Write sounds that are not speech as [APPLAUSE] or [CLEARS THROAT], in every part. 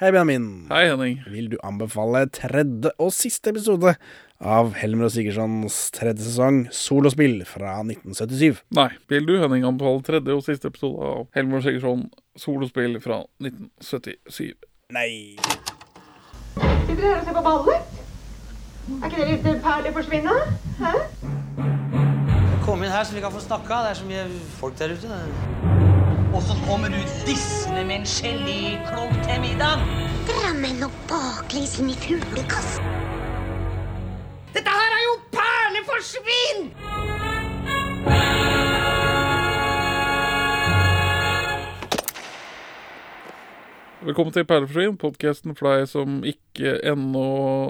Hei, Benjamin. Hei, Henning. Vil du anbefale tredje og siste episode av Helmer og Sigurdssons tredje sesong solospill fra 1977? Nei, vil du, Henning, anbefale tredje og siste episode av Helmer og Sigurdsson solospill fra 1977? Nei. Sitter dere her og ser på ballet? Er ikke det litt perlig forsvinne? Hæ? Kom inn her så vi kan få snakka. Det er så mye folk der ute. Og så kommer du dissende med en geléklump til middag. Drammen og baklengs inn i fuglekassen. Dette her er jo perleforsvinn! Velkommen til Perleforsvinn, podkasten for deg som ikke ennå,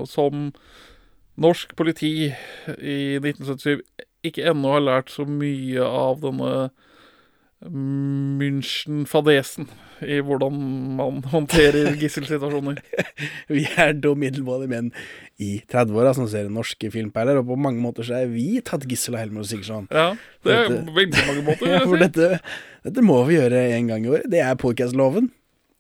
som norsk politi i 1977, ikke ennå har lært så mye av denne München-fadesen i hvordan man håndterer [LAUGHS] gisselsituasjoner. Vi er da middelmådige menn i 30-åra som ser norske filmperler, og på mange måter så er vi tatt gissel av Helmer og Sigurdsson. Ja, det er Dette- veldig mange [LAUGHS] måter, Ja, for dette, dette må vi gjøre en gang i året. Det er podcastloven.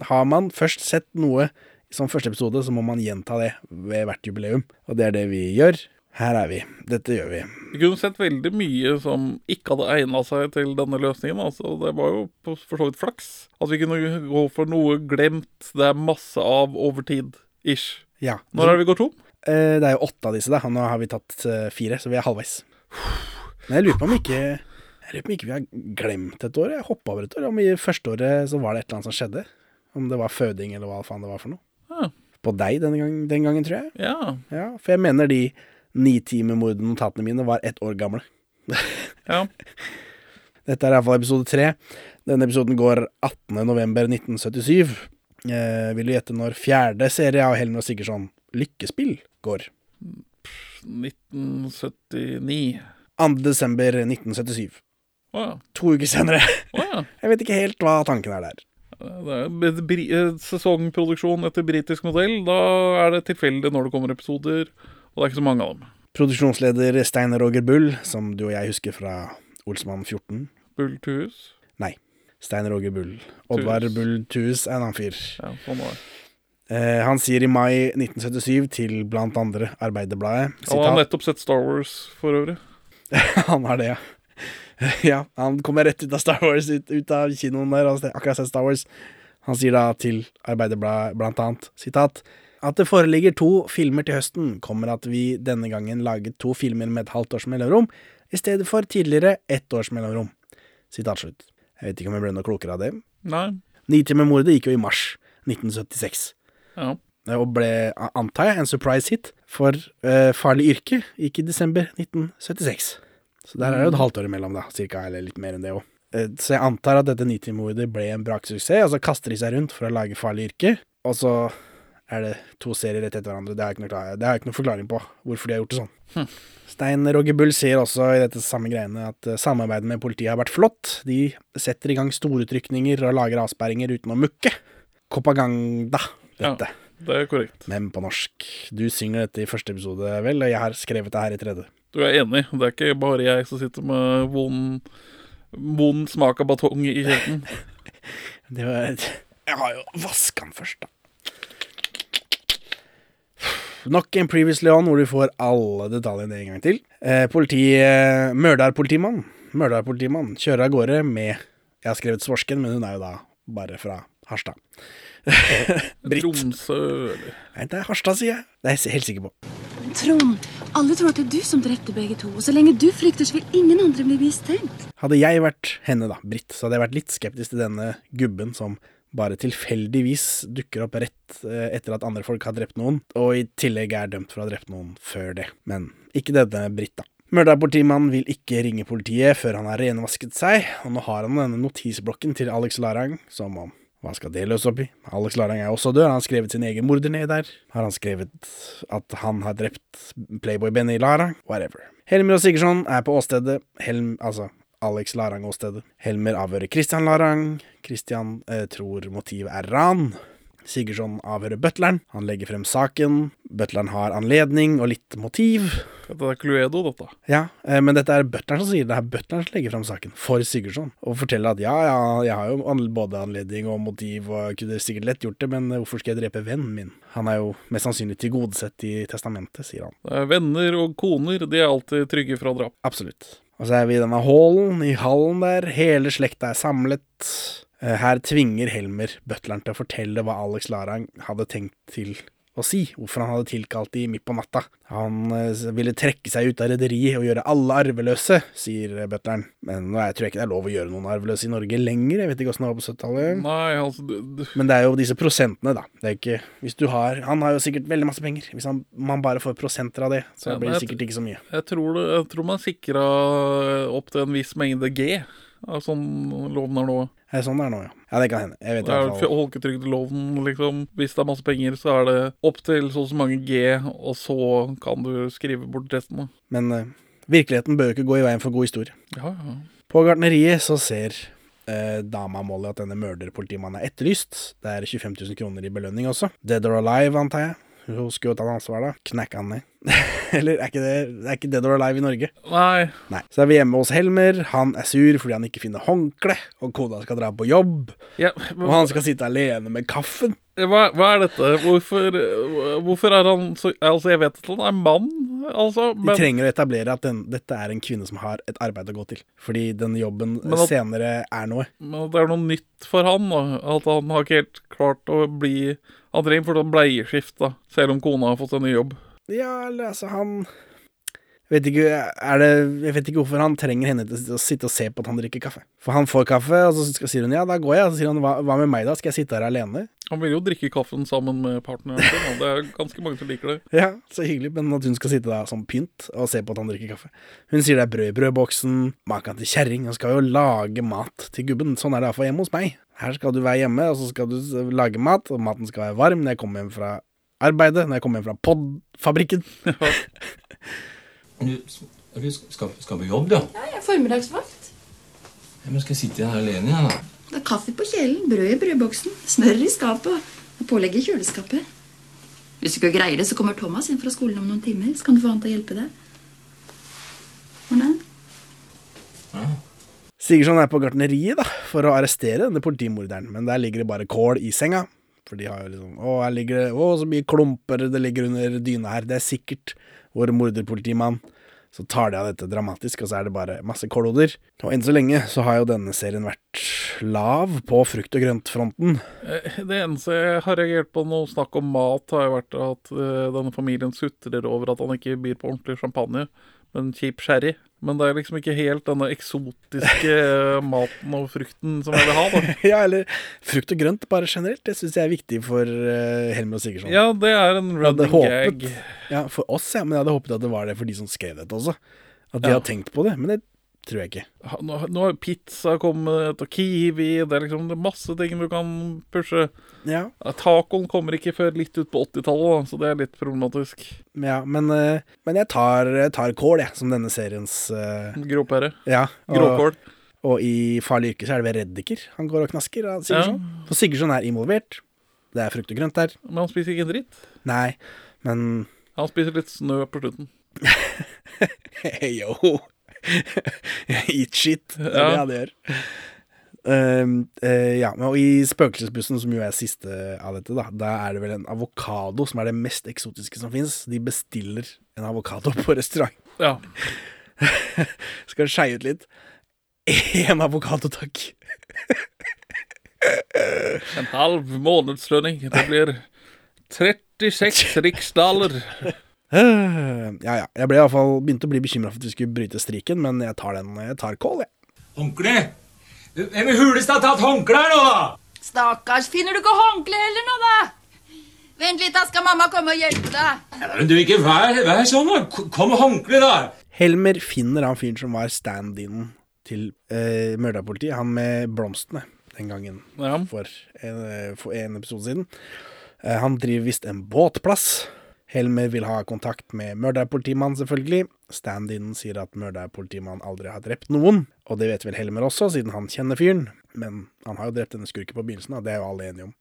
Har man først sett noe som første episode, så må man gjenta det ved hvert jubileum. Og det er det vi gjør. Her er vi. Dette gjør vi. Vi kunne sett veldig mye som ikke hadde egna seg til denne løsningen. Altså, det var jo for så vidt flaks. At vi kunne gå for noe glemt det er masse av over tid. Ish. Ja. Når er det vi går tom? Eh, Det er jo åtte av disse, da. Nå har vi tatt eh, fire, så vi er halvveis. Men jeg lurer på om ikke Jeg lurer på om ikke vi har glemt et år. Jeg hoppa over et år. Om i første året så var det et eller annet som skjedde. Om det var føding eller hva faen det var for noe. Ja. På deg den, gang, den gangen, tror jeg. Ja. Ja, For jeg mener de nitimemordnotatene mine var ett år gamle. [LAUGHS] ja. Dette er iallfall episode tre. Denne episoden går 18.11.1977. Eh, vil du gjette når fjerde serie av Helmer og Sigurdsson, Lykkespill, går? 1979. 2.12.1977. Oh, ja. To uker senere. Oh, ja. [LAUGHS] Jeg vet ikke helt hva tanken er der. Det er eh, sesongproduksjon etter britisk modell. Da er det tilfeldig når det kommer episoder, og det er ikke så mange av dem. Produksjonsleder Stein Roger Bull, som du og jeg husker fra Olsmann 14. Bull hus. Nei. Stein Roger Bull. Oddvar. Bull Tues er en annen fyr. Ja, sånn var det. Eh, han sier i mai 1977 til blant andre Arbeiderbladet Han har nettopp sett Star Wars for øvrig. [LAUGHS] Han har det, ja. [LAUGHS] ja. Han kommer rett ut av Star Wars, ut, ut av kinoen der, og akkurat sett Star Wars. Han sier da til Arbeiderbladet blant annet, sitat, at det foreligger to filmer til høsten, kommer at vi denne gangen laget to filmer med et halvt års mellomrom, i stedet for tidligere ett års mellomrom. Sitat slutt. Jeg vet ikke om jeg ble noe klokere av det. Nei. Nitimer-mordet gikk jo i mars 1976. Ja. og ble, antar jeg, en surprise hit. For uh, Farlig yrke gikk i desember 1976. Så der er det jo et halvt år imellom, da, cirka, eller litt mer enn det òg. så jeg antar at dette Nitimer-mordet ble en braksuksess, og så kaster de seg rundt for å lage Farlig yrke, og så er det to serier rett etter hverandre. Det har jeg ikke noe, det har jeg ikke noe forklaring på, hvorfor de har gjort det sånn. Stein Roger Bull sier også i dette samme greiene at eh, samarbeidet med politiet har vært flott. De setter i gang storutrykninger og lager avsperringer uten å mukke. Copaganda, dette. Det er korrekt. Men på norsk. Du synger dette i første episode, vel, og jeg har skrevet det her i tredje. Du er enig. Det er ikke bare jeg som sitter med vond, vond smak av batong i kjeften. [LAUGHS] Det var Jeg har jo vaska den først, da. Nok en Previously On hvor du får alle detaljene en gang til. Eh, politi, eh, Mørdal-politimann Mørdal politimann kjører av gårde med Jeg har skrevet Svorsken, men hun er jo da bare fra Harstad. [LAUGHS] Britt. Tromsø eller Nei, det er Harstad, sier jeg. Det er jeg helt sikker på. Trond, alle tror at det er du som drepte begge to. Og så lenge du flykter, så vil ingen andre bli mistenkt. Hadde jeg vært henne, da, Britt, så hadde jeg vært litt skeptisk til denne gubben som bare tilfeldigvis dukker opp rett eh, etter at andre folk har drept noen, og i tillegg er dømt for å ha drept noen før det. Men ikke denne Britt, da. Mørdapolitimannen vil ikke ringe politiet før han har renvasket seg, og nå har han denne notisblokken til Alex Larang, som om hva skal det løse opp i? Alex Larang er også død, har han skrevet sin egen morder ned der? Har han skrevet at han har drept Playboy Benny Larang? Whatever. Helmer og Sigurdsson er på åstedet. Helm, altså Alex Larang-åstedet. Helmer avhører Christian Larang. Christian eh, tror motivet er ran. Sigurdsson avhører butleren. Han legger frem saken. Butleren har anledning og litt motiv. Dette er Cluedo, dette. Ja, eh, men dette er butleren som sier det. Det er butleren som legger frem saken for Sigurdsson. Og forteller at ja, ja, jeg har jo både anledning og motiv, og kunne sikkert lett gjort det, men hvorfor skal jeg drepe vennen min? Han er jo mest sannsynlig tilgodesett i testamentet, sier han. Er venner og koner, de er alltid trygge fra drap. Absolutt. Og så er vi i denne hallen, i hallen der. Hele slekta er samlet. Eh, Her tvinger Helmer butleren til å fortelle hva Alex Larang hadde tenkt til å si. Hvorfor han hadde tilkalt de midt på natta. Han eh, ville trekke seg ut av rederiet og gjøre alle arveløse, sier eh, butleren. Men nå tror jeg ikke det er lov å gjøre noen arveløse i Norge lenger. Jeg vet ikke åssen det var på 70-tallet. Nei, altså Men det er jo disse prosentene, da. Det er ikke Hvis du har Han har jo sikkert veldig masse penger. Hvis han, man bare får prosenter av det, så Ja, blir det sikkert ikke så mye. jeg, tror det, jeg tror man sikra opp til en viss mengde G. av sånn er nå. Er det sånn det er nå, ja? Ja, det kan hende. Jeg vet Det er fall folketrygdloven, liksom. Hvis det er masse penger, så er det opp til så og så mange G, og så kan du skrive bort resten. Men uh, virkeligheten bør jo ikke gå i veien for god historie. Ja, ja. På gartneriet så ser uh, dama Molly at denne mørderpolitimannen er etterlyst. Det er 25 000 kroner i belønning også. Dead or alive, antar jeg. Hun skulle jo ta ansvar, da. Knekka han ned. [LAUGHS] Eller er ikke det, det er ikke Dead or alive i Norge? Nei, Nei. Så er vi hjemme hos Helmer. Han er sur fordi han ikke finner håndkle, og kona skal dra på jobb. ja, Og han skal sitte alene med kaffen. hva, hva er dette? Hvorfor, hvorfor er han så Altså, jeg vet at han er mann, altså, De trenger å etablere at den, dette er en kvinne som har et arbeid å gå til. Fordi den jobben at- senere er noe. Men at det er noe nytt for han, da. At han har ikke helt klart å bli Han trenger fortsatt bleieskift, da. Selv om kona har fått en ny jobb. Ja, eller altså, han vet, ikke, det, jeg vet ikke hvorfor han trenger henne til å sitte og se på at han drikker kaffe. For han får kaffe, og så skal, sier hun ja, da går jeg. Og så sier han hva, hva med meg, da? Skal jeg sitte her alene? Han vil jo drikke kaffen sammen med partneren sin, og det er ganske mange som liker det. [LAUGHS] Ja, så hyggelig, men at hun skal sitte der som pynt og se på at han drikker kaffe. Hun sier det er brød i brødboksen, maken til kjerring, hun skal jo lage mat til gubben. Sånn er det iallfall hjemme hos meg. Her skal du være hjemme, og så skal du lage mat, og maten skal være varm når jeg kommer hjem fra arbeidet, når jeg kommer hjem fra podfabrikken. [LAUGHS] Du, du skal, skal på jobb, du? Ja, jeg er formiddagsvakt. ja men skal jeg sitte her alene Ja, da? Det er kaffe på kjelen, brød i brødboksen, smør i skapet og pålegg i kjøleskapet. Hvis du ikke greier det, så kommer Thomas inn fra skolen om noen timer. Så kan du få han til å hjelpe deg. Hvordan? Sigurdsson er på gartneriet da, for å arrestere denne politimorderen, men der ligger det bare kål i senga. For de har jo liksom Å, her ligger det Å, så mye klumper det ligger under dyna her. Det er sikkert vår morderpolitimann. Så tar de av dette dramatisk, og så er det bare masse kålhoder. Og enn så lenge så har jo denne serien vært lav på frukt- og grøntfronten. Eh, Det eneste jeg har reagert på noe snakk om mat, har jo vært at eh, denne familien sutrer over at han ikke byr på ordentlig champagne, men kjip sherry. Men det er liksom ikke helt denne eksotiske eh, maten og frukten som jeg vil ha, da. [LAUGHS] ja, eller frukt og grønt bare generelt. Det syns jeg er viktig for uh, Helmer og Sigurdsson. Ja, det er en running håpet gag. Ja, for oss, ja. Men jeg hadde håpet at det var det for de som skrev dette også. At de Ja. har tenkt på det. Men det tror jeg ikke. Nå, nå har pizza kommet, og kiwi Det er liksom det er masse ting du kan pushe. Ja, Ja, Tacoen kommer ikke før litt ut på 80-tallet, så det er litt problematisk. ja men, eh, men jeg tar, tar kål, jeg, som denne seriens uh... Gråpære. Ja. Og, Gråkål. og i Farlig yrke så er det ved reddiker han går og knasker av Sigurdsson. For Sigurdsson er involvert. Det er frukt og grønt der. Men han spiser ikke en dritt. Nei, men Han spiser litt snø på slutten. [LAUGHS] Yo. [LAUGHS] Eat shit. Det er Ja. det jeg gjør. Uh, uh, ja, og I Spøkelsesbussen, som jo er siste av dette, da Da er det vel en avokado som er det mest eksotiske som fins. De bestiller en avokado på restaurant. Ja. [LAUGHS] Skal skeie ut litt. Én avokado, takk. En halv månedslønning. Det blir [LAUGHS] 36 riksdaler. Eh, ja, ja. Jeg ble i hvert fall begynte å bli bekymra for at vi skulle bryte striken, men jeg tar den. Jeg tar kål, jeg. Håndkle? Hvem i huleste har tatt håndkle her nå, da? Stakkars, finner du ikke håndkle heller nå, da? Vent litt, da skal mamma komme og hjelpe deg. Ja, men du, ikke vær, vær sånn, da. Kom med håndkle, da. Helmer finner han fyren som var stand-in til eh, mørderpolitiet. Han med blomstene den gangen Ja. for, en, eh, for en episode siden. Eh, han driver visst en båtplass. Helmer vil ha kontakt med mørderpolitimannen, selvfølgelig. Stand-in sier at mørderpolitimannen aldri har drept noen, og det vet vel Helmer også, siden han kjenner fyren. Men han har jo drept denne skurken på begynnelsen, og det er jo alle enige om.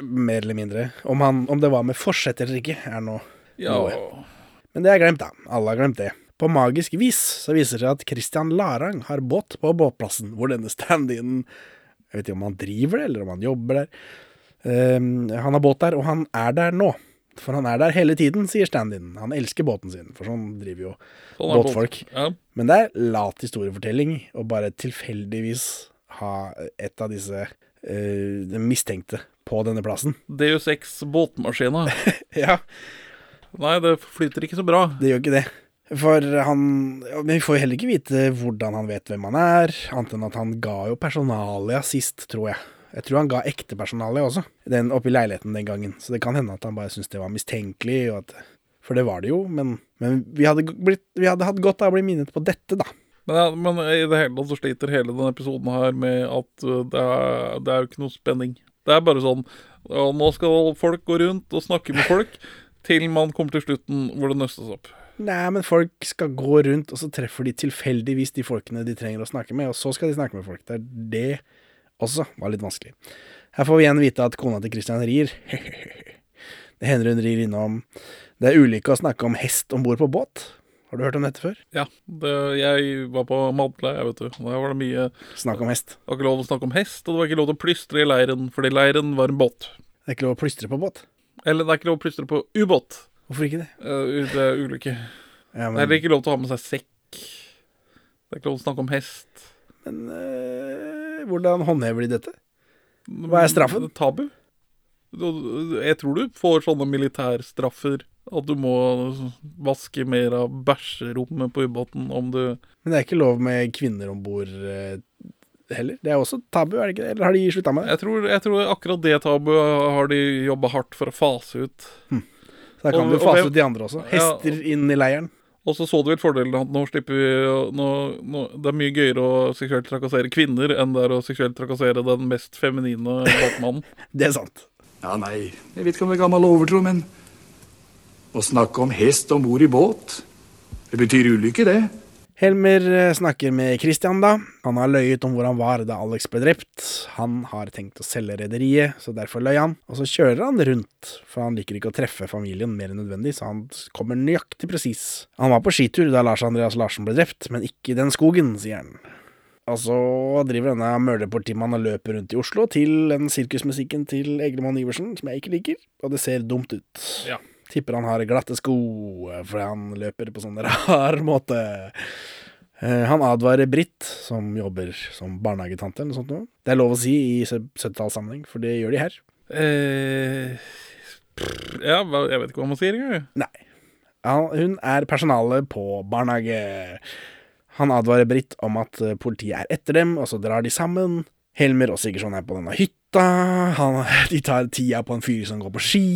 mer eller mindre. Om, han, om det var med forsett eller ikke, er nå Ja, Noe. Men det er glemt, da. Alle har glemt det. På magisk vis så viser det seg at Christian Larang har båt på båtplassen, hvor denne stand-in Jeg vet ikke om han driver det, eller om han jobber der. Um, han har båt der, og han er der nå. For han er der hele tiden, sier stand-in. Han elsker båten sin, for sånn driver jo sånn båtfolk. Ja. Men det er lat historiefortelling å bare tilfeldigvis ha et av disse uh, mistenkte på denne plassen. Deus Ex båtmaskina. [LAUGHS] Ja, Nei, det flyter ikke så bra. det gjør ikke det. For han Men vi får jo heller ikke vite hvordan han vet hvem han er, annet enn at han ga jo personalia sist, tror jeg. Jeg tror han ga ekte personalia også, den oppe i leiligheten den gangen. Så det kan hende at han bare syntes det var mistenkelig, og at For det var det jo, men, men vi, hadde blitt, vi hadde hatt godt av å bli minnet på dette, da. Men, ja, men i det hele tatt så sliter hele denne episoden her med at uh, det er, det er jo ikke noe spenning. Det er bare sånn ja, Nå skal folk gå rundt og snakke med folk [LAUGHS] til man kommer til slutten hvor det nøstes opp. Nei, men folk skal gå rundt, og så treffer de tilfeldigvis de folkene de trenger å snakke med, og så skal de snakke med folk. Det er det også var litt vanskelig. Her får vi igjen vite at kona til Christian rir. [LAUGHS] Det hender hun rir innom Det er ulykke å snakke om hest om bord på båt. Har du hørt om dette før? Ja, det, jeg var på Madla, jeg, vet du. Der var det mye Snakk om hest. Det var ikke lov å snakke om hest, og det var ikke lov til å plystre i leiren, fordi leiren var en båt. Det er ikke lov å plystre på båt. Eller det er ikke lov å plystre på ubåt. Hvorfor ikke det? Uh, det er ulykke. Ja, Det er ikke lov til å ha med seg sekk. Det er ikke lov til å snakke om hest. men øh, hvordan håndhever de dette? Hva er straffen? Tabu. Jeg tror du får sånne militærstraffer. At du må vaske mer av bæsjerommet på ubåten om du Men det er ikke lov med kvinner om bord øh, heller. Det er også tabu, er det ikke det? Eller har de slutta med det? Jeg tror, jeg tror akkurat det tabuet har de jobba hardt for å fase ut. Så da kan Og- du fase ut de andre også. Ja, Hester inn i leiren. Og så så du vel fordelen at nå slipper vi nå, nå, Det er mye gøyere å seksuelt trakassere kvinner enn det er å seksuelt trakassere den mest feminine båtmannen. [LAUGHS] Det er sant. Ja, nei, jeg vet ikke om det er gammel overtro, men å snakke om hest om bord i båt, det betyr ulykke, det. Helmer eh, snakker med Christian, da. Han har løyet om hvor han var da Alex ble drept. Han har tenkt å selge rederiet, så derfor løy han. Og så kjører han rundt, for han liker ikke å treffe familien mer enn nødvendig, så han kommer nøyaktig presis. Han var på skitur da Lars Andreas Larsen ble drept, men ikke i den skogen, sier han. Og så driver denne mørderpolitimannen og løper rundt i Oslo til den sirkusmusikken til Eglemann Iversen, som jeg ikke liker, og det ser dumt ut. Ja. Tipper han har glatte sko, fordi han løper på sånn rar [LAUGHS] måte. Eh, Han advarer Britt, som jobber som barnehagetante eller noe sånt noe. Det er lov å si i 70-tallssammenheng, for det gjør de her. Eh, ja, jeg vet ikke hva man sier engang. Nei. Hun er personalet på barnehage. Han advarer Britt om at eh, politiet er etter dem, og så drar de sammen. Helmer og Sigurdsson er på denne hytta. Han, [LAUGHS] de tar tida på en fyr som går på ski,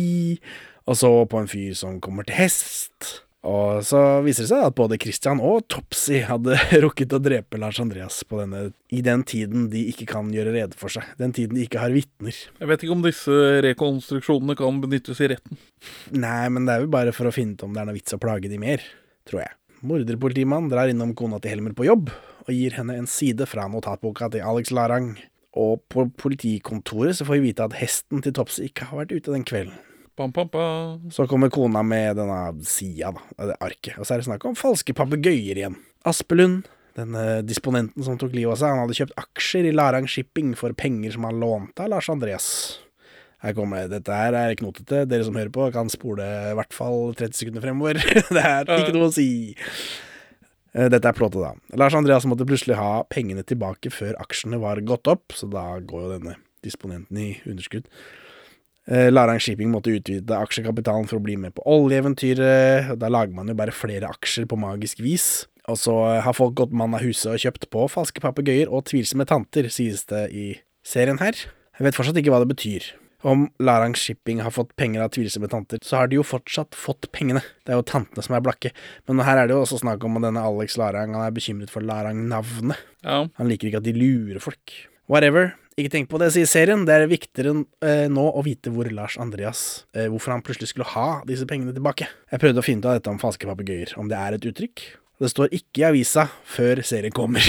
og så på en fyr som kommer til hest. Og så viser det seg at både Christian og Topsy hadde [LAUGHS] rukket å drepe Lars Andreas på denne, i den tiden de ikke kan gjøre rede for seg. Den tiden de ikke har vitner. Jeg vet ikke om disse rekonstruksjonene kan benyttes i retten. Nei, men det er jo bare for å finne ut om det er noe vits å plage de mer, tror jeg. Morderpolitimannen drar innom kona til Helmer på jobb, og gir henne en side fra notatboka til Alex Larang. Og på politikontoret så får vi vite at hesten til Topsy ikke har vært ute den kvelden. Pam, bam, bam. Så kommer kona med denne sida, da, det arket, og så er det snakk om falske papegøyer igjen. Aspelund, denne disponenten som tok livet av seg, han hadde kjøpt aksjer i Larang Shipping for penger som han lånte av Lars Andreas. Her kommer det. Dette her er knotete. Dere som hører på, kan spole i hvert fall 30 sekunder fremover. [LAUGHS] det er ikke noe å si. Eh, Dette er plottet, da. Lars Andreas måtte plutselig ha pengene tilbake før aksjene var gått opp, så da går jo denne disponenten i underskudd. Eh, Larang Shipping måtte utvide aksjekapitalen for å bli med på oljeeventyret. Da lager man jo bare flere aksjer på magisk vis. Og så har folk gått mann av huset og kjøpt på falske papegøyer og tvilsomme tanter, sies det i serien her. Jeg vet fortsatt ikke hva det betyr. Om Larang Shipping har fått penger av tvilsomme tanter, så har de jo fortsatt fått pengene. Det er jo tantene som er blakke. Men her er det jo også snakk om at denne Alex Larang han er bekymret for Larang-navnet. Ja. Han liker ikke at de lurer folk. Whatever. Ikke tenk på det, sier serien. Det er viktigere eh, nå å vite hvor Lars Andreas eh, Hvorfor han plutselig skulle ha disse pengene tilbake. Jeg prøvde å finne ut av dette om falske papegøyer, om det er et uttrykk. Det står ikke i avisa før serien kommer.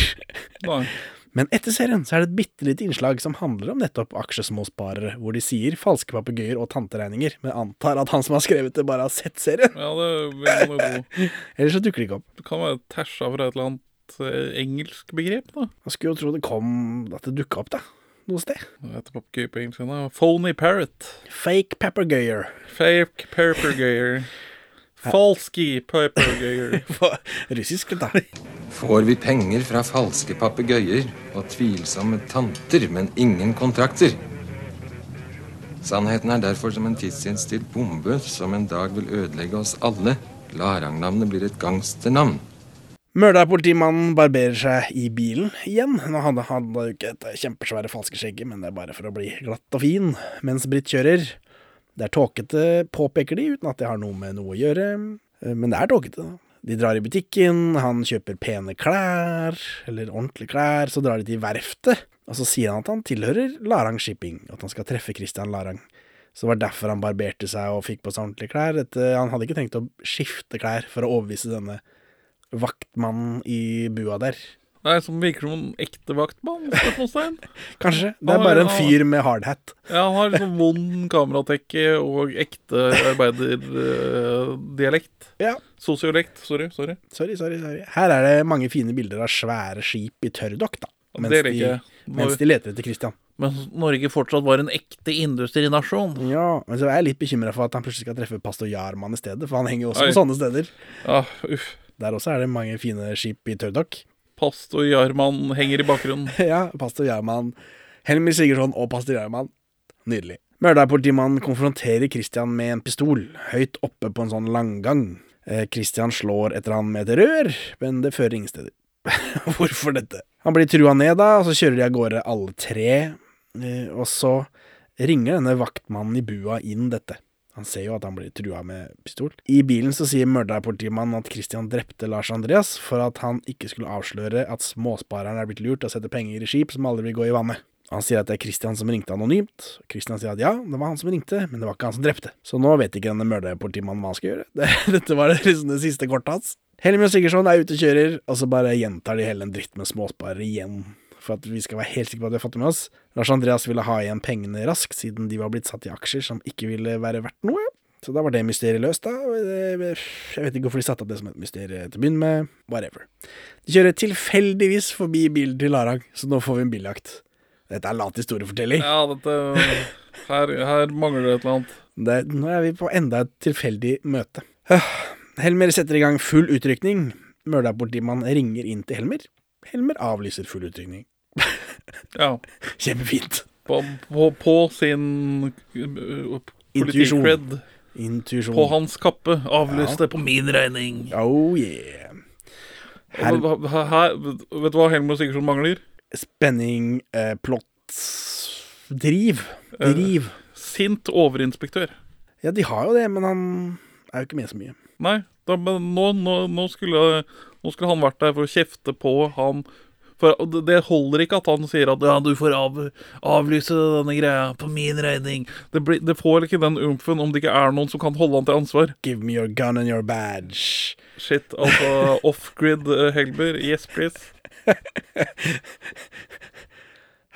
[LAUGHS] Men etter serien så er det et bitte lite innslag som handler om nettopp aksjesmåsparere, hvor de sier falske papegøyer og tanteregninger, men antar at han som har skrevet det, bare har sett serien. Ja, det vil man jo. [LAUGHS] Ellers så dukker det ikke opp. Det kan være tæsja fra et eller annet eh, engelsk begrep, da. Man skulle jo tro det kom At det dukka opp, da. Noe sted. Hva heter papegøye på engelsk? da? Phony parrot. Fake papegøyer. Fake papegøyer. Falski papegøyer. [LAUGHS] Russisk, da. Får vi penger fra falske papegøyer og tvilsomme tanter, men ingen kontrakter? Sannheten er derfor som en tidsinnstilt bombe som en dag vil ødelegge oss alle. Larang-navnet blir et gangsternavn. Mørdal-politimannen barberer seg i bilen igjen. Nå hadde han jo ikke et kjempesvære falske skjegget, men det er bare for å bli glatt og fin mens Britt kjører. Det er tåkete, påpeker de, uten at det har noe med noe å gjøre. Eh, Men det er tåkete, da. De drar i butikken, han kjøper pene klær, eller ordentlige klær, så drar de til verftet, og så sier han at han tilhører Larang Shipping, at han skal treffe Christian Larang. Så det var derfor han barberte seg og fikk på seg ordentlige klær. Dette, han hadde ikke tenkt å skifte klær for å overbevise denne vaktmannen i bua der. Nei, som virker som en ekte vaktmann? spørsmålstegn. [LAUGHS] Kanskje. Det er bare en fyr med hardhat. Ja, han har liksom vond kameratekke og ekte arbeiderdialekt. [LAUGHS] Ja. Sosiolekt. Sorry. sorry. Sorry, sorry, sorry. Her er det mange fine bilder av svære skip i tørrdokk, da. Mens, Det de, mens de leter etter Christian. Men Norge fortsatt var en ekte industrinasjon. Ja, men så er jeg litt bekymra for at han plutselig skal treffe pastor Jarman i stedet, for han henger jo også Oi. på sånne steder. Ja, uff. Der også er det mange fine skip i tørrdokk. Pastor Jarman henger i bakgrunnen. [LAUGHS] ja, pastor Jarman. Helmer Sigurdsson og pastor Jarman. Nydelig. Mørdal-politimannen konfronterer Christian med en pistol, høyt oppe på en sånn langgang. Eh, Christian slår etter han med et rør, men det fører ingen steder. [LAUGHS] Hvorfor dette? Han blir trua ned, da, og så kjører de av gårde alle tre. Eh, og så ringer denne vaktmannen i bua inn dette. Han ser jo at han blir trua med pistol. I bilen så sier Mørdal-politimannen at Christian drepte Lars Andreas for at han ikke skulle avsløre at småspareren er blitt lurt til å sette penger i skip som aldri vil gå i vannet. Han sier at det er Christian som ringte anonymt. Christian sier at ja, det var han som ringte, men det var ikke han som drepte. Så nå vet ikke denne Mørdal-politimannen hva han skal gjøre. [LAUGHS] Det, dette var det, liksom det siste kortet hans. Helmi og Sigurdsson er ute og kjører, og så bare gjentar de hele den dritt med småsparere igjen. For at vi skal være helt sikre på at vi har fått det med oss. Lars Andreas ville ha igjen pengene raskt, siden de var blitt satt i aksjer som ikke ville være verdt noe. Så da var det mysteriet løst, da. Jeg vet ikke hvorfor de satte opp det som et mysterium til å begynne med. Whatever. De kjører tilfeldigvis forbi bilen til Larang, så nå får vi en biljakt. Dette er lat historiefortelling. Ja, dette her, her mangler det et eller annet. Det, nå er vi på enda et tilfeldig møte. Helmer setter i gang full utrykning. Mørdal-politimannen ringer inn til Helmer. Helmer avlyser full utrykning. [LAUGHS] Ja. Kjempefint. På, på, på sin politikkred. Intuisjon. På hans kappe. Avlyste Ja. på min regning. Oh yeah. Her, Her, vet du hva Helmer Sigurdsson mangler? spenning, eh, plott, driv. Eh. Sint overinspektør. Ja, de har jo det, men han er jo ikke med så mye. Nei, da, men nå, nå, nå, skulle, nå skulle han vært der for å kjefte på han. For det- holder ikke at han sier at ja, du får av, avlyse denne greia på min regning. Det, blir, det får ikke den umfen om det ikke er noen som kan holde han til ansvar. Give me your gun and your badge. Shit, altså [LAUGHS] off-grid uh, Helmer. Yes, please.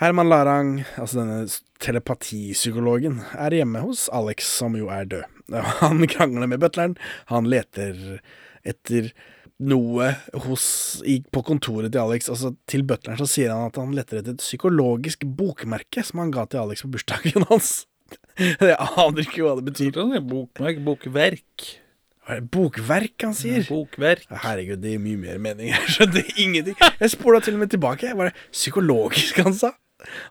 Herman Larang, altså denne telepatipsykologen, er hjemme hos Alex, som jo er død. [LAUGHS] Han krangler med butleren, han leter etter noe hos, i, på kontoret til Alex. Altså, til butleren så sier han at han leter etter et psykologisk bokmerke som han ga til Alex på bursdagen [LAUGHS] hans. Jeg aner ikke hva det betyr. Bokmerk, bokverk. Hva er det bokverk han sier? Bokverk. Herregud, det gir mye mer mening. [LAUGHS] Jeg skjønte ingenting. Jeg spola til og med tilbake. Var det psykologisk han sa?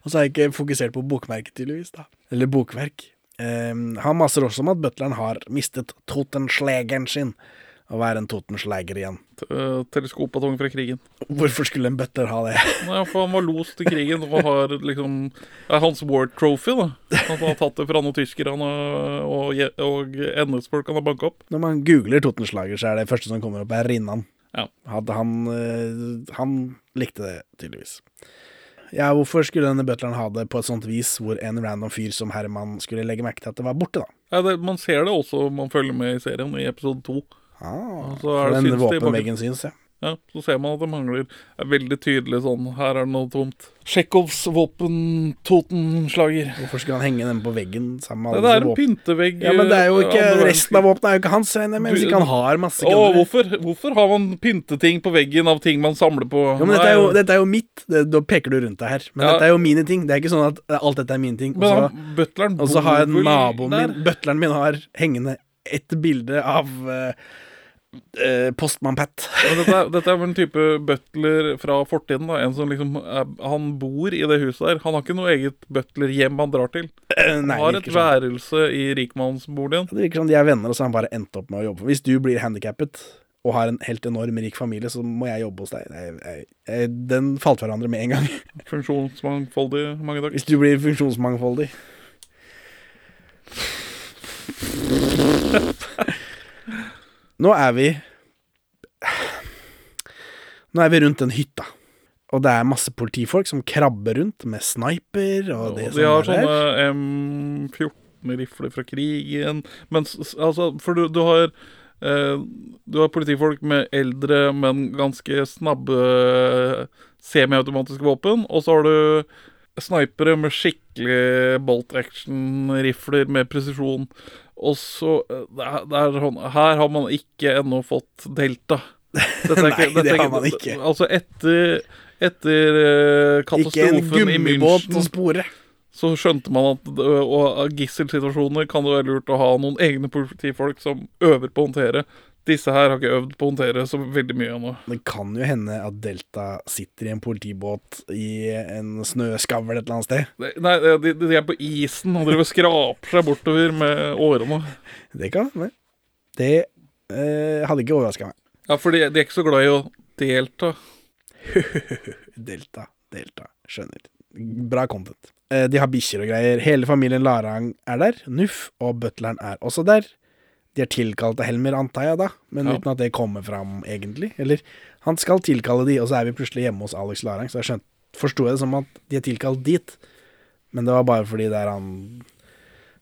Og så har jeg ikke fokusert på bokmerket, tydeligvis. da Eller bokverk. Um, han maser også om at butleren har mistet totenslegeren sin. Å være en totensleger igjen. Uh, teleskopbatong fra krigen. Hvorfor skulle en butler ha det? [LAUGHS] Nei, for han var lost i krigen og har liksom Det er hans war trophy, da. Han har tatt det fra noen tyskere og, og NS-folk han har banka opp. Når man googler totenslager, så er det første som kommer opp, er Rinnan. Ja. Han eh, Han likte det, tydeligvis. Ja, hvorfor skulle denne butleren ha det på et sånt vis hvor en random fyr som Herman skulle legge merke til at det var borte, da? Ja, det, man ser det også om man følger med i serien, i episode to. Ah, så er det det syns, ja. Ja, Så ser man at det mangler er veldig tydelig sånn Her er det noe tomt. Tsjekhovs våpen-Toten-slager. Hvorfor skulle han henge den på veggen sammen med Det er en pyntevegg. Ja, men det er jo eh, ikke Resten av våpenet er jo ikke hans, regner jeg med. Hvis ikke han har masse Å, hvorfor, hvorfor har man pynteting på veggen av ting man samler på? Jo, men dette er jo, dette er jo mitt. Det, da peker du rundt deg her. Men Ja. dette er jo mine ting. Det er ikke sånn at eh, alt dette er mine ting. Og Men butleren og så har naboen min Butleren min har hengende et bilde av uh, Postmann Pat. ja, Dette, er- dette er vel en type butler fra fortiden. da En som liksom er, Han bor i det huset der. Han har ikke noe eget butlerhjem han drar til. Eh, Han nei, har det et sånn. værelse i rikmannsboligen. Det virker som de er venner, og så har han bare endt opp med å jobbe. Hvis du blir handikappet og har en helt enorm rik familie, så må jeg jobbe hos deg. Jeg, jeg, jeg, den falt hverandre med en gang. [LAUGHS] Funksjonsmangfoldig, mange takk. Hvis du blir funksjonsmangfoldig. [LAUGHS] Nå er vi Nå er vi rundt den hytta. Og det er masse politifolk som krabber rundt med sniper og det ja, de har sånne M14-rifler fra krigen. Men s- s- altså, for du, du har eh, Du har politifolk med eldre, men ganske snabbe semiautomatiske våpen. Og så har du snipere med skikkelig bolt action-rifler med presisjon. Og så eh, det er, er sånn Her har man ikke ennå fått delta. [LAUGHS] Er Nei, det har man ikke. Altså, etter etter eh, Ikke en katastrofen i gummibåt å München spore. så skjønte man at og gisselsituasjoner kan det være lurt å ha noen egne politifolk som øver på å håndtere. Disse her har ikke øvd på å håndtere så veldig mye ennå. Det kan jo hende at Delta sitter i en politibåt i en snøskavl et eller annet sted. Nei, de, de er på isen og driver skraper seg bortover med årene. Det kan hende. Det eh, hadde ikke overraska meg. Ja, for de, de er ikke så glad i å delta. [LAUGHS] Delta, Delta. Skjønner. Bra content. Eh, De har bikkjer og greier. Hele familien Larang er der. Nuff og butleren er også der. De er tilkalt av Helmer, antar jeg, da, men Ja. uten at det kommer fram, egentlig. Eller han skal tilkalle de, og så er vi plutselig hjemme hos Alex Larang, så jeg skjønte Forsto jeg det som at de er tilkalt dit, men det var bare fordi det er han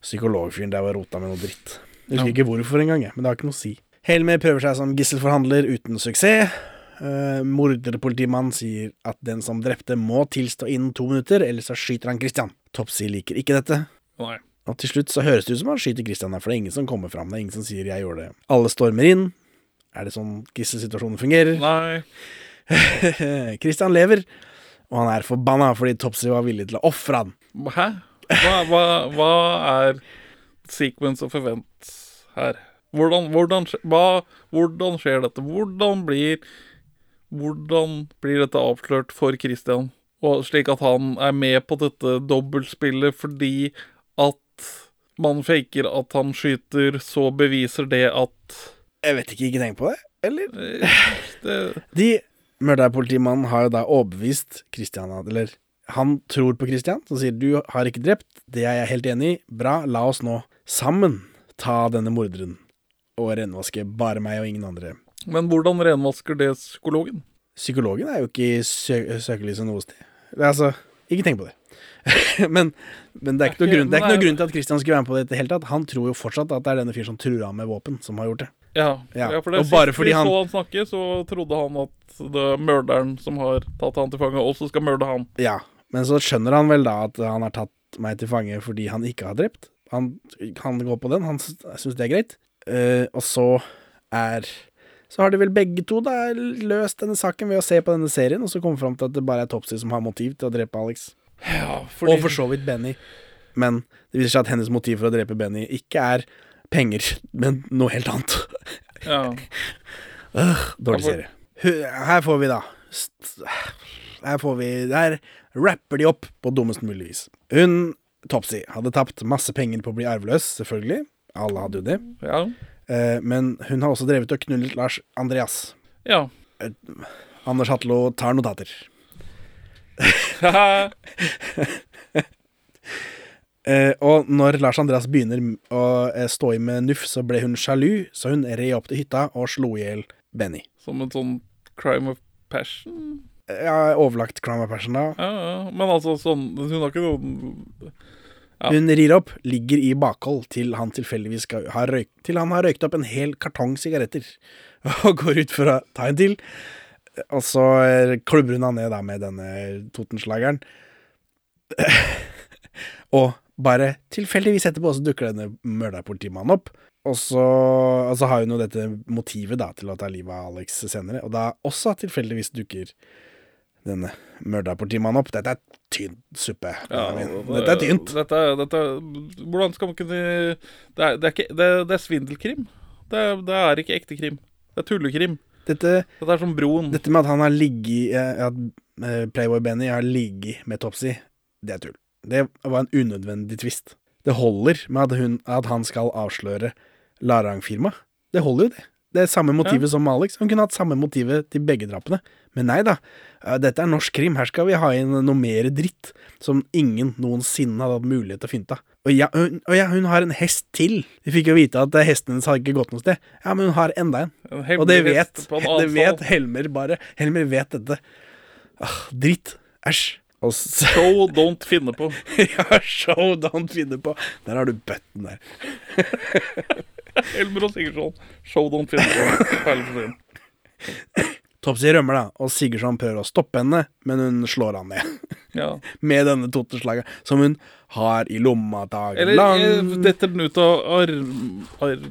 psykologfyren der var rota med noe dritt. Jeg husker Ja. ikke hvorfor engang, men det har ikke noe å si. Helmer prøver seg som gisselforhandler uten suksess. Uh, Morderpolitimannen sier at den som drepte, må tilstå innen to minutter, ellers så skyter han Christian. Topsy liker ikke dette. Nei. Og til slutt så høres det ut som han skyter Christian der, for det er ingen som kommer fram. Det er ingen som sier 'jeg gjorde det'. Alle stormer inn. Er det sånn gisselsituasjonen fungerer? Nei. [LAUGHS] Christian lever, og han er forbanna fordi Topsy var villig til å ofre han. Hæ? Hva, hva, hva er sequence of events her? Hvordan, hvordan, hva, hvordan skjer dette? Hvordan blir Hvordan blir dette avslørt for Christian? Og slik at han er med på dette dobbeltspillet fordi man faker at han skyter, så beviser det at Jeg vet ikke, ikke tenk på det, eller? eh, det, De Mørderpolitimannen har jo da overbevist Christian Eller han tror på Christian, som sier 'du har ikke drept', det er jeg helt enig i, bra, la oss nå sammen ta denne morderen og renvaske bare meg og ingen andre. Men hvordan renvasker det psykologen? Psykologen er jo ikke i sø søkelyset noe sted. Altså, ikke tenk på det. [LAUGHS] men, men det er ikke noe grunn, er ikke noe grunn til at Christian skulle være med på det i det hele tatt. Han tror jo fortsatt at det er denne fyren som truer ham med våpen, som har gjort det. Ja, Ja, ja. for det og bare sist vi han- så han snakke, så trodde han at det er mørderen som har tatt han til fange, også skal mørde han. Ja, men så skjønner han vel da at han har tatt meg til fange fordi han ikke har drept. Han kan gå på den, han syns det er greit. Uh, og så er Så har de vel begge to da løst denne saken ved å se på denne serien, og så komme fram til at det bare er Topsy som har motiv til å drepe Alex. Ja, Og for så vidt Benny. Men det viser seg at hennes motiv for å drepe Benny ikke er penger, men noe helt annet. Ja. [LAUGHS] Øh, dårlig serie. Her får vi da Her får vi Der rapper de opp på dummest mulig vis. Hun, Topsy, hadde tapt masse penger på å bli arveløs, selvfølgelig. Alle hadde jo det. Ja. Eh, Men hun har også drevet og knullet Lars Andreas. ja. Anders Hatlo tar notater. [LAUGHS] Eh, og når Lars Andreas begynner å eh, stå i med Nuff, så ble hun sjalu, så hun red opp til hytta og slo i hjel Benny. Som en sånn crime of passion? Ja, overlagt crime of passion, da. Ja, ja. Men altså sånn Hun har ikke noen Ja. Hun rir opp, ligger i bakhold til han tilfeldigvis skal ha røykt Til han har røykt opp en hel kartong sigaretter [LAUGHS] og går ut for å ta en til. Og så klubber hun han ned da med denne Totenslageren. [LAUGHS] og bare tilfeldigvis etterpå så dukker denne mørderpolitimannen opp. Og så, og så har hun jo dette motivet da til å ta livet av Alex senere. Og da også tilfeldigvis dukker denne mørderpolitimannen opp. Dette er tynn suppe. Ja, Dette er tynt. Dette, dette, hvordan skal man kunne Det er, det er, ikke, det, det er svindelkrim. Det er, det er ikke ekte krim. Det er tullekrim. Dette, Dette er som Broen. dette med at han har ligget eh, At eh, Playboy Benny har ligget med Topsy, det er tull. Det var en unødvendig tvist. Det holder med at, hun, at han skal avsløre Larang-firmaet. Det holder jo, det. Det er samme motivet som Alex. Han kunne hatt samme motivet til begge drapene. Men nei da. Eh, Dette er norsk krim. Her skal vi ha inn noe mer dritt som ingen noensinne hadde hatt mulighet til å fynte av. Og ja, hun, og ja, hun har en hest til. Vi fikk jo vite at hesten hennes hadde ikke gått noe sted. Ja, men hun har enda en. En Og det vet, en [LAUGHS] det vet. Helmer bare. Helmer vet dette. Ah, dritt. Æsj. Og [LAUGHS] så Show don't finne på. [LAUGHS] Ja, show don't finne på. Der har du button der. Helmer og Sigurdsson. Show don't finne på. Topsy rømmer, da, og Sigurdsson prøver å stoppe henne, men hun slår han ned. Ja. [LAUGHS] Med denne toteslaget, som hun har i lomma dag Eller lang. Eller detter den ut av arm, arm,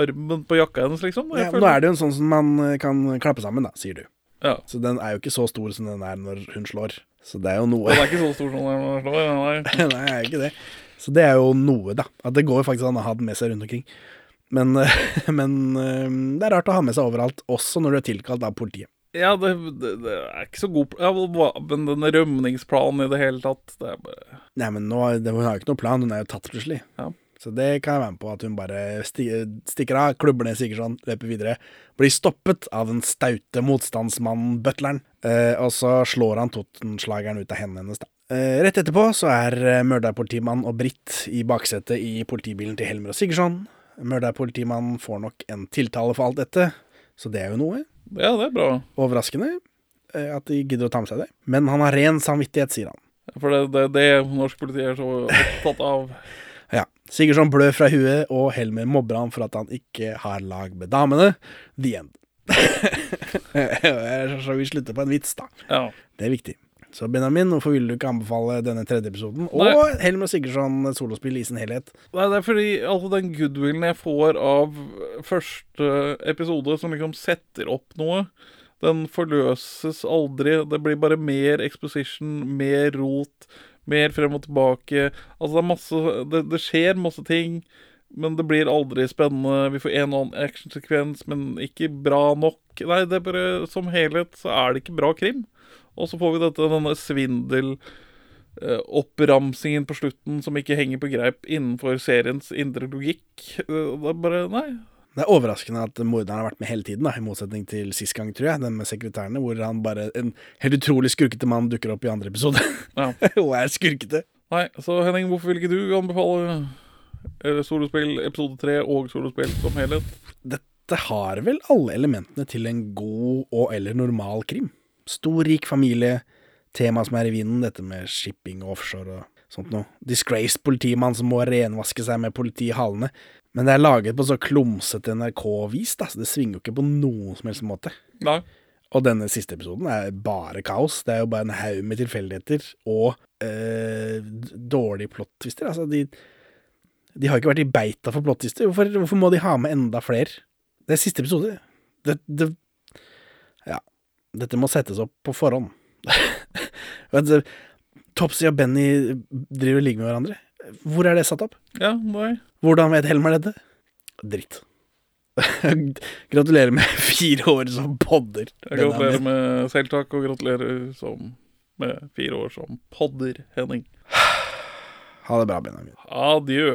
armen på jakka hennes, liksom? Ja, nå er det jo en sånn som man eh, kan klappe sammen, da, sier du. Ja. Så den er jo ikke så stor som den er når hun slår. Så det er jo noe. Den er ikke så stor som den er. [LAUGHS] Nei. Nei, er ikke det. Så det er jo noe, da. At det går faktisk an å ha den med seg rundt omkring. Men, [LAUGHS] men eh, det er rart å ha med seg overalt, også når du er tilkalt av politiet. Ja, det, det, det er ikke så god ja, Men denne rømningsplanen i det hele tatt Det bare Nei, men nå, det, hun har jo ikke noen plan, hun er jo tatt plutselig. Ja. Så det kan jeg være med på, at hun bare sti, stikker av, klubber ned Sigurdsson, løper videre. Blir stoppet av den staute motstandsmannen butleren, eh, og så slår han Totenslageren ut av hendene hennes, da. Eh, rett etterpå så er eh, mørderpolitimannen og Britt i baksetet i politibilen til Helmer og Sigurdsson. Mørderpolitimannen får nok en tiltale for alt dette, så det er jo noe. Ja, det er bra. Overraskende eh, at de gidder å ta med seg det. Men han har ren samvittighet, sier han. For det er det, det norsk politi er så opptatt av. [LAUGHS] Ja. Sigurdsson blør fra huet, og Helmer mobber han for at han ikke har lag med damene. The end. [LAUGHS] Så vi slutter på en vits, da. Ja. Det er viktig. Så Benjamin, hvorfor vil du ikke anbefale denne tredje episoden? Og Nei. Helmer og Sigurdsson solospill i sin helhet. Nei, det er fordi altså, den goodwillen jeg får av første episode, som liksom setter opp noe, den forløses aldri. Det blir bare mer exposition, mer rot, mer frem og tilbake. Altså, det er masse Det, det skjer masse ting, men det blir aldri spennende. Vi får en og annen actionsekvens, men ikke bra nok. Nei, det er bare Som helhet så er det ikke bra krim. Og så får vi dette, denne svindel eh, oppramsingen på slutten som ikke henger på greip innenfor seriens indre logikk. Eh, Det er bare Nei. Det er overraskende at morderen har vært med hele tiden, da, i motsetning til sist gang, tror jeg. Den med sekretærene, hvor han bare En helt utrolig skurkete mann dukker opp i andre episode. Ja. [LAUGHS] og er skurkete. Nei, så Henning, hvorfor vil ikke du anbefale eh, solospill episode 3 og solospill som helhet? Dette har vel alle elementene til en god og eller normal krim. Stor, rik familie, tema som er i vinden, dette med shipping og offshore og sånt noe. Disgraced politimann som må renvaske seg med politi i halene. Men det er laget på så klumsete NRK-vis, da, så det svinger jo ikke på noen som helst måte. Nei. Og denne siste episoden er bare kaos. Det er jo bare en haug med tilfeldigheter og øh, dårlige plot-twister. Altså, de, de har ikke vært i beita for plot-twister. Hvorfor, hvorfor må de ha med enda flere? Det er siste episode. Det, det. Dette må settes opp på forhånd. [LAUGHS] Topsy og Benny driver og ligger med hverandre. Hvor er det satt opp? Ja, boy. Hvordan vet Helmer dette? Dritt. [LAUGHS] Gratulerer med [LAUGHS] fire år som podder. Jeg gratulerer med selvtakk, og gratulerer som, med fire år som podder, Henning. [SIGHS] Ha det bra, Benjamin. Adjø.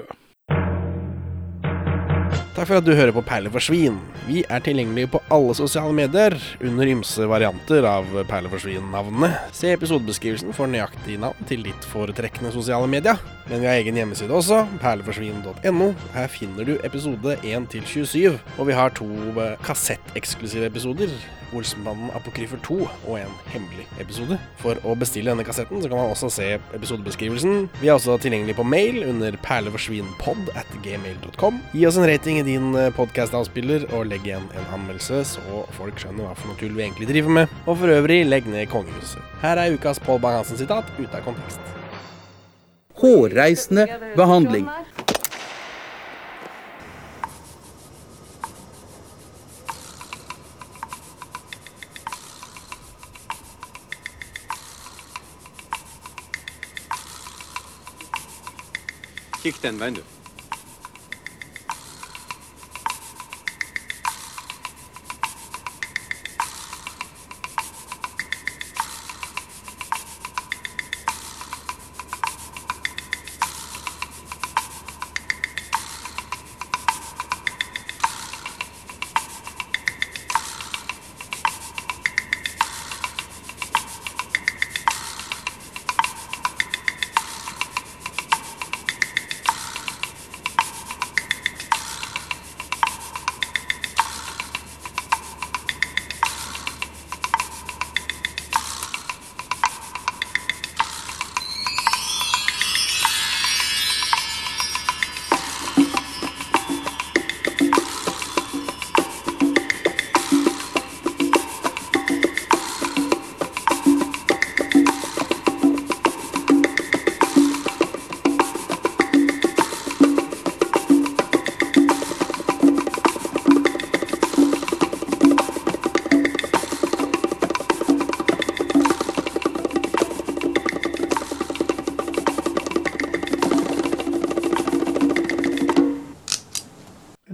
Takk for at du hører på Perler for svin. Vi er tilgjengelige på alle sosiale medier under ymse varianter av Perler for svin-navnene. Se episodebeskrivelsen for nøyaktig navn til ditt foretrekkende sosiale media. Men vi har egen hjemmeside også, perleforsvin.no. Her finner du episode 1 til 27, og vi har to kassetteksklusive episoder. Olsenbanden Apokryfer 2 og en hemmelig episode. For å bestille denne kassetten så kan man også se episodebeskrivelsen. Vi er også tilgjengelige på mail under perleforsvinpod at gmail.com. Gi oss en rating i din podkast-avspiller, og legg igjen en anmeldelse, så folk skjønner hva for noe tull vi egentlig driver med. Og for øvrig, legg ned kongehuset. Her er ukas Pål Bang-Hansen-sitat ute av kontekst. Hårreisende behandling. Kikk den veien, du.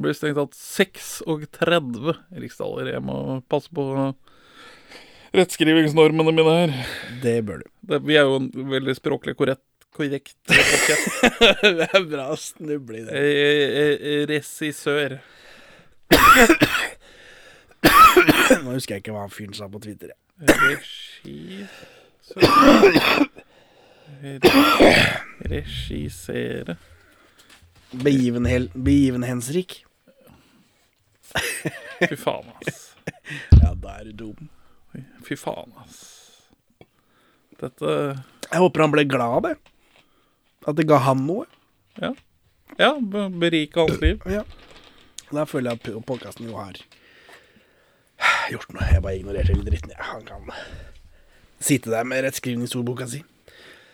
Blir strengt tatt 36 riksdaler. Jeg må passe på rettskrivingsnormene mine her. Det bør du. Det, vi er jo en veldig språklig korrekt, korrekt [LAUGHS] det er bra å snuble i det. Eh, eh, Regissør. Nå husker jeg ikke hva han fyren sa på Twitter. Regissør Regissere Begivenhel, begivenhetsrik. [LAUGHS] Fy faen, ass. Ja, da er du dum. Fy faen, ass. Dette Jeg håper han ble glad av det. At det ga han noe. Ja. Ja, be- berike hans liv. Ja. Da føler jeg at podkasten jo har gjort noe. Jeg bare ignorerte hele dritten. Han kan sitte der med rettskrivningsordboka si.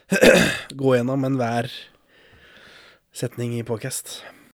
[CLEARS THROAT] Gå gjennom enhver setning i podcast.